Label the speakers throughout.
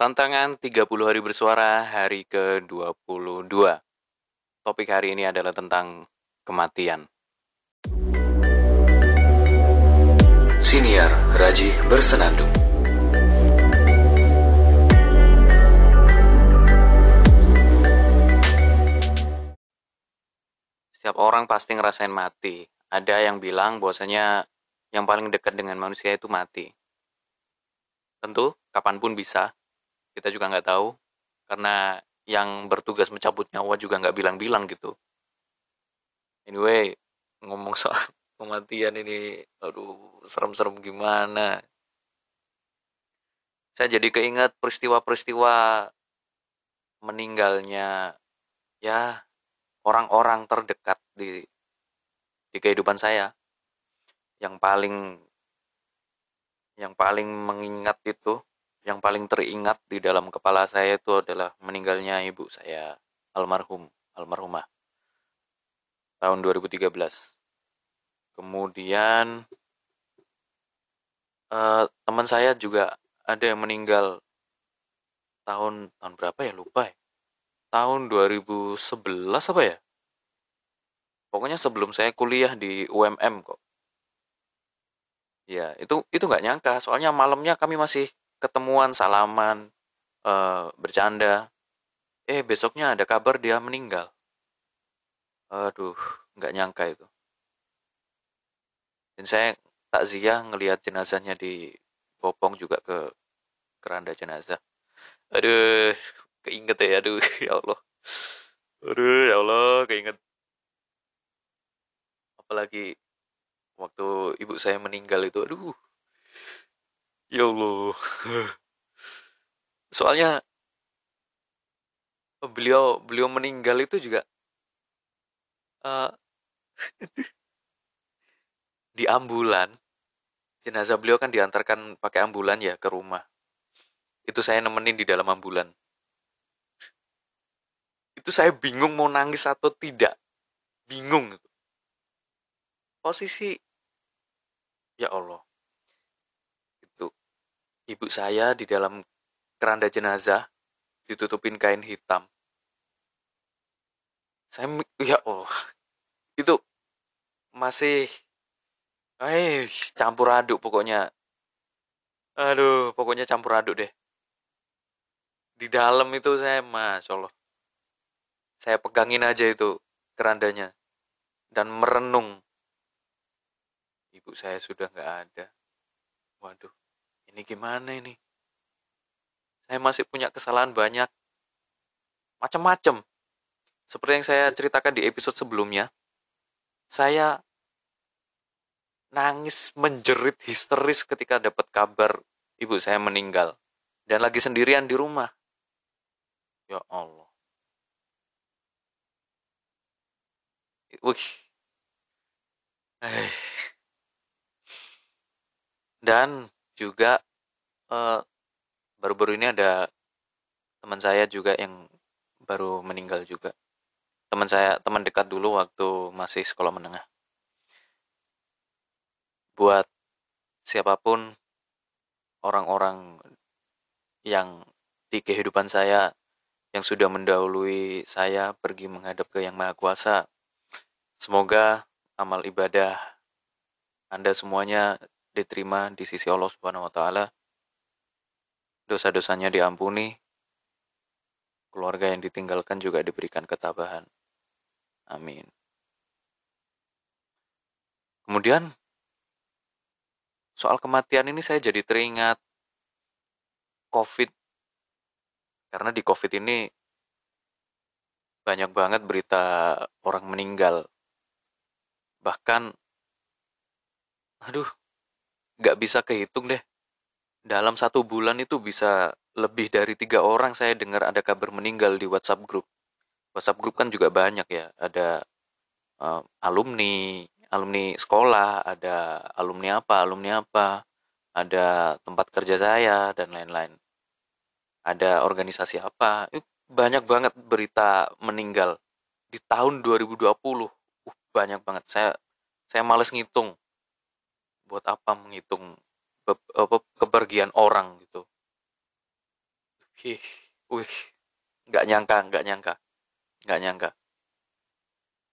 Speaker 1: Tantangan 30 hari bersuara hari ke-22. Topik hari ini adalah tentang kematian.
Speaker 2: Siniar Raji Bersenandung
Speaker 1: Setiap orang pasti ngerasain mati. Ada yang bilang bahwasanya yang paling dekat dengan manusia itu mati. Tentu, kapan pun bisa. Kita juga nggak tahu. Karena yang bertugas mencabut nyawa juga nggak bilang-bilang gitu. Anyway, ngomong soal kematian ini, aduh, serem-serem gimana. Saya jadi keinget peristiwa-peristiwa meninggalnya ya orang-orang terdekat di di kehidupan saya yang paling yang paling mengingat itu yang paling teringat di dalam kepala saya itu adalah meninggalnya ibu saya almarhum almarhumah tahun 2013 kemudian eh, teman saya juga ada yang meninggal tahun tahun berapa ya lupa ya tahun 2011 apa ya? Pokoknya sebelum saya kuliah di UMM kok. Ya, itu itu nggak nyangka. Soalnya malamnya kami masih ketemuan, salaman, eh, bercanda. Eh, besoknya ada kabar dia meninggal. Aduh, nggak nyangka itu. Dan saya takziah ngelihat jenazahnya di bopong juga ke keranda jenazah. Aduh, keinget ya aduh ya Allah aduh ya Allah keinget apalagi waktu ibu saya meninggal itu aduh ya Allah. Soalnya beliau beliau meninggal itu juga uh, di ambulan jenazah beliau kan diantarkan pakai ambulan ya ke rumah. Itu saya nemenin di dalam ambulan. Itu saya bingung mau nangis atau tidak. Bingung. Posisi ya Allah ibu saya di dalam keranda jenazah ditutupin kain hitam saya ya Allah itu masih eh campur aduk pokoknya aduh pokoknya campur aduk deh di dalam itu saya masya Allah saya pegangin aja itu kerandanya dan merenung. Ibu saya sudah nggak ada. Waduh, ini gimana ini? Saya masih punya kesalahan banyak. Macam-macam. Seperti yang saya ceritakan di episode sebelumnya, saya nangis menjerit histeris ketika dapat kabar ibu saya meninggal dan lagi sendirian di rumah. Ya Allah. Wih. Eh. Dan juga baru baru-baru ini ada teman saya juga yang baru meninggal juga. Teman saya, teman dekat dulu waktu masih sekolah menengah. Buat siapa pun orang-orang yang di kehidupan saya yang sudah mendahului saya pergi menghadap ke Yang Maha Kuasa Semoga amal ibadah Anda semuanya diterima di sisi Allah Subhanahu wa taala. Dosa-dosanya diampuni. Keluarga yang ditinggalkan juga diberikan ketabahan. Amin. Kemudian soal kematian ini saya jadi teringat COVID. Karena di COVID ini banyak banget berita orang meninggal bahkan aduh nggak bisa kehitung deh. Dalam satu bulan itu bisa lebih dari tiga orang saya dengar ada kabar meninggal di WhatsApp grup WhatsApp grup kan juga banyak ya. Ada uh, alumni alumni sekolah ada alumni apa alumni apa ada tempat kerja saya dan lain-lain. Ada organisasi apa. Banyak banget berita meninggal. Di tahun 2020 banyak banget. Saya saya males ngitung buat apa menghitung kepergian orang gitu Hih, wih, nggak nyangka, nggak nyangka, nggak nyangka.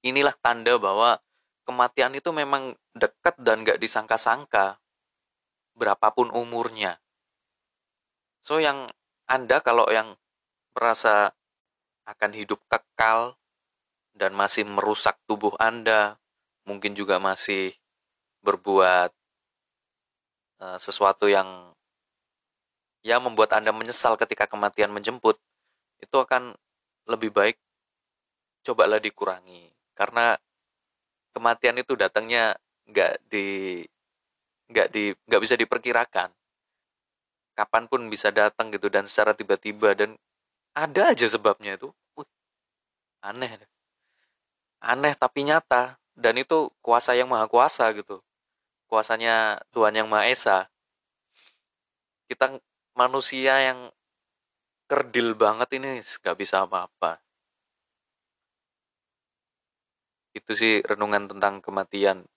Speaker 1: Inilah tanda bahwa kematian itu memang dekat dan nggak disangka-sangka, berapapun umurnya. So yang Anda kalau yang merasa akan hidup kekal dan masih merusak tubuh Anda, mungkin juga masih berbuat uh, sesuatu yang ya membuat Anda menyesal ketika kematian menjemput, itu akan lebih baik cobalah dikurangi. Karena kematian itu datangnya nggak di nggak di nggak bisa diperkirakan. Kapan pun bisa datang gitu dan secara tiba-tiba dan ada aja sebabnya itu. Wih, aneh aneh tapi nyata. Dan itu kuasa yang maha kuasa gitu kuasanya Tuhan yang maha esa kita manusia yang kerdil banget ini nggak bisa apa-apa. Itu sih renungan tentang kematian.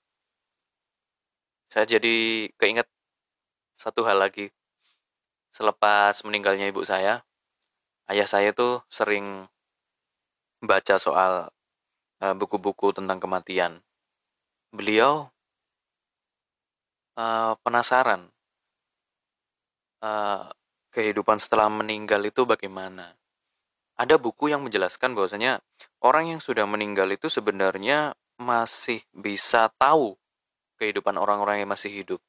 Speaker 1: Saya jadi keinget satu hal lagi. Selepas meninggalnya ibu saya, ayah saya tuh sering baca soal uh, buku-buku tentang kematian. Beliau uh, penasaran uh, kehidupan setelah meninggal itu bagaimana. Ada buku yang menjelaskan bahwasanya orang yang sudah meninggal itu sebenarnya masih bisa tahu kehidupan orang-orang yang masih hidup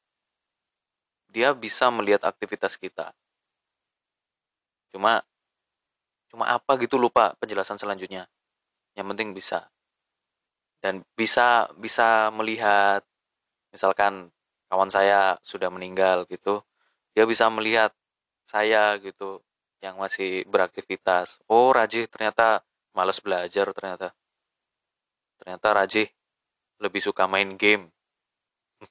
Speaker 1: dia bisa melihat aktivitas kita. Cuma cuma apa gitu lupa penjelasan selanjutnya. Yang penting bisa. Dan bisa bisa melihat misalkan kawan saya sudah meninggal gitu, dia bisa melihat saya gitu yang masih beraktivitas. Oh, Raji ternyata males belajar ternyata. Ternyata Raji lebih suka main game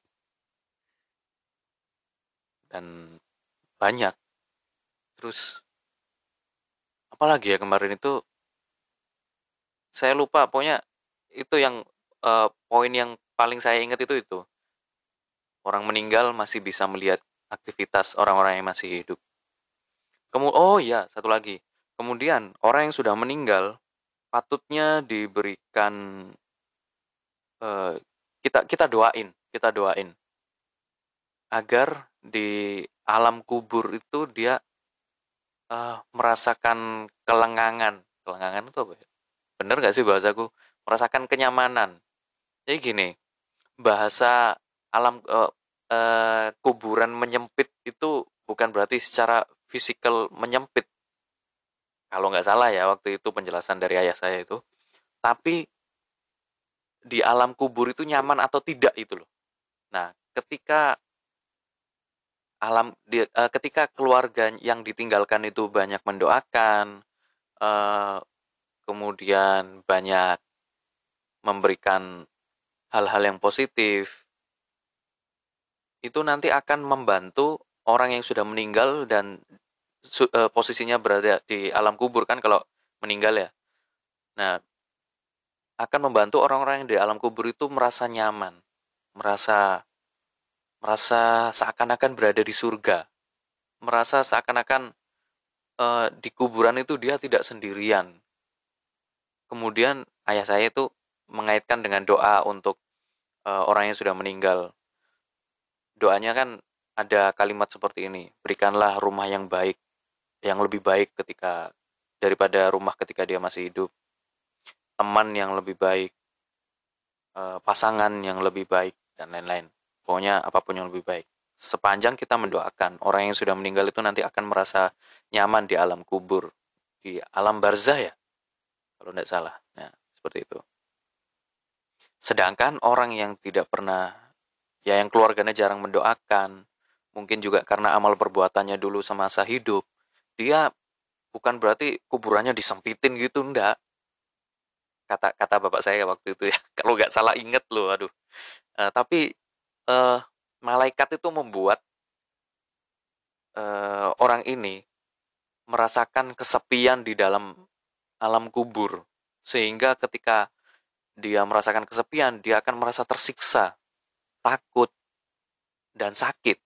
Speaker 1: dan banyak terus apalagi ya kemarin itu saya lupa pokoknya itu yang uh, poin yang paling saya ingat itu itu orang meninggal masih bisa melihat aktivitas orang-orang yang masih hidup Kemu oh iya satu lagi kemudian orang yang sudah meninggal patutnya diberikan uh, kita kita doain kita doain agar di alam kubur itu dia uh, merasakan kelengangan. Kelengangan itu apa ya? Bener gak sih bahasaku? Merasakan kenyamanan. Jadi gini, bahasa alam uh, uh, kuburan menyempit itu bukan berarti secara fisikal menyempit. Kalau nggak salah ya waktu itu penjelasan dari ayah saya itu. Tapi di alam kubur itu nyaman atau tidak itu loh. Nah, ketika alam di, uh, ketika keluarga yang ditinggalkan itu banyak mendoakan uh, kemudian banyak memberikan hal-hal yang positif itu nanti akan membantu orang yang sudah meninggal dan su, uh, posisinya berada di alam kubur kan kalau meninggal ya nah akan membantu orang-orang yang di alam kubur itu merasa nyaman merasa merasa seakan-akan berada di surga, merasa seakan-akan uh, di kuburan itu dia tidak sendirian. Kemudian ayah saya itu mengaitkan dengan doa untuk uh, orang yang sudah meninggal. Doanya kan ada kalimat seperti ini, berikanlah rumah yang baik, yang lebih baik ketika daripada rumah ketika dia masih hidup, teman yang lebih baik, uh, pasangan yang lebih baik, dan lain-lain. Pokoknya apa pun yang lebih baik. Sepanjang kita mendoakan, orang yang sudah meninggal itu nanti akan merasa nyaman di alam kubur. Di alam barzah ya, kalau tidak salah. Nah, seperti itu. Sedangkan orang yang tidak pernah, ya yang keluarganya jarang mendoakan, mungkin juga karena amal perbuatannya dulu semasa hidup, dia bukan berarti kuburannya disempitin gitu, ndak. Kata kata bapak saya waktu itu ya, kalau nggak salah inget loh, aduh. Uh, tapi uh, malaikat itu membuat uh, orang ini merasakan kesepian di dalam alam kubur. Sehingga ketika dia merasakan kesepian dia akan merasa tersiksa takut dan sakit.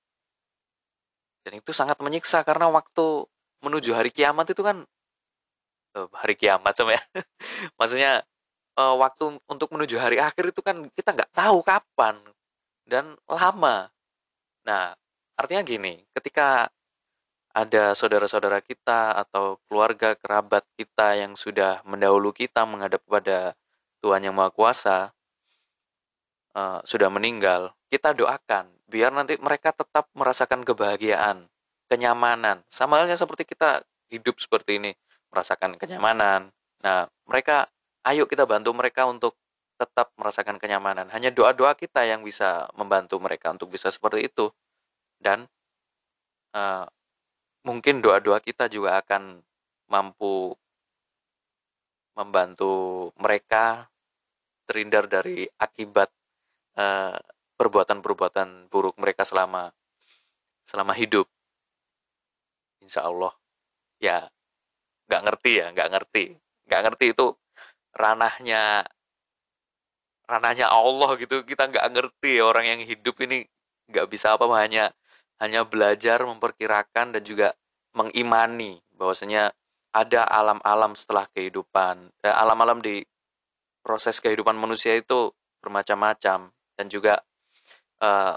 Speaker 1: Dan itu sangat menyiksa karena waktu menuju hari kiamat itu kan uh, hari kiamat sama ya. Maksudnya uh, waktu untuk menuju hari akhir itu kan kita nggak tahu kapan dan lama. Nah artinya gini ketika ada saudara-saudara kita atau keluarga kerabat kita yang sudah mendahulu kita menghadap kepada Tuhan yang Maha Kuasa uh, sudah meninggal kita doakan biar nanti mereka tetap merasakan kebahagiaan kenyamanan. Sama halnya seperti kita hidup seperti ini, merasakan kenyamanan. Nah, mereka, ayo kita bantu mereka untuk tetap merasakan kenyamanan. Hanya doa-doa kita yang bisa membantu mereka untuk bisa seperti itu. Dan uh, mungkin doa-doa kita juga akan mampu membantu mereka terhindar dari akibat eh, perbuatan-perbuatan buruk mereka selama selama hidup. Insya Allah. Ya nggak ngerti ya nggak ngerti. Nggak ngerti itu ranahnya ranahnya Allah gitu. Kita nggak ngerti orang yang hidup ini nggak bisa apa. Hanya hanya belajar memperkirakan dan juga mengimani bahwasanya ada alam-alam setelah kehidupan. Eh, alam-alam di proses kehidupan manusia itu bermacam-macam dan juga uh,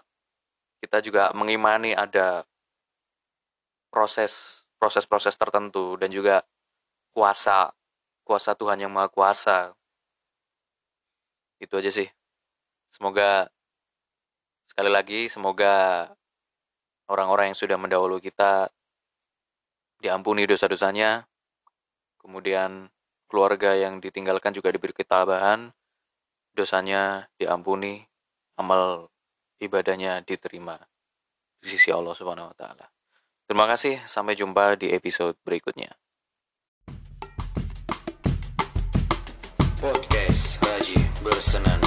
Speaker 1: kita juga mengimani ada proses proses-proses tertentu dan juga kuasa kuasa Tuhan yang maha kuasa. Itu aja sih. Semoga sekali lagi semoga orang-orang yang sudah mendahulu kita diampuni dosa-dosanya. Kemudian keluarga yang ditinggalkan juga diberi ketabahan. Dosanya diampuni amal ibadahnya diterima di sisi Allah Subhanahu wa taala Terima kasih, sampai jumpa di episode berikutnya. Podcast Haji Bersenang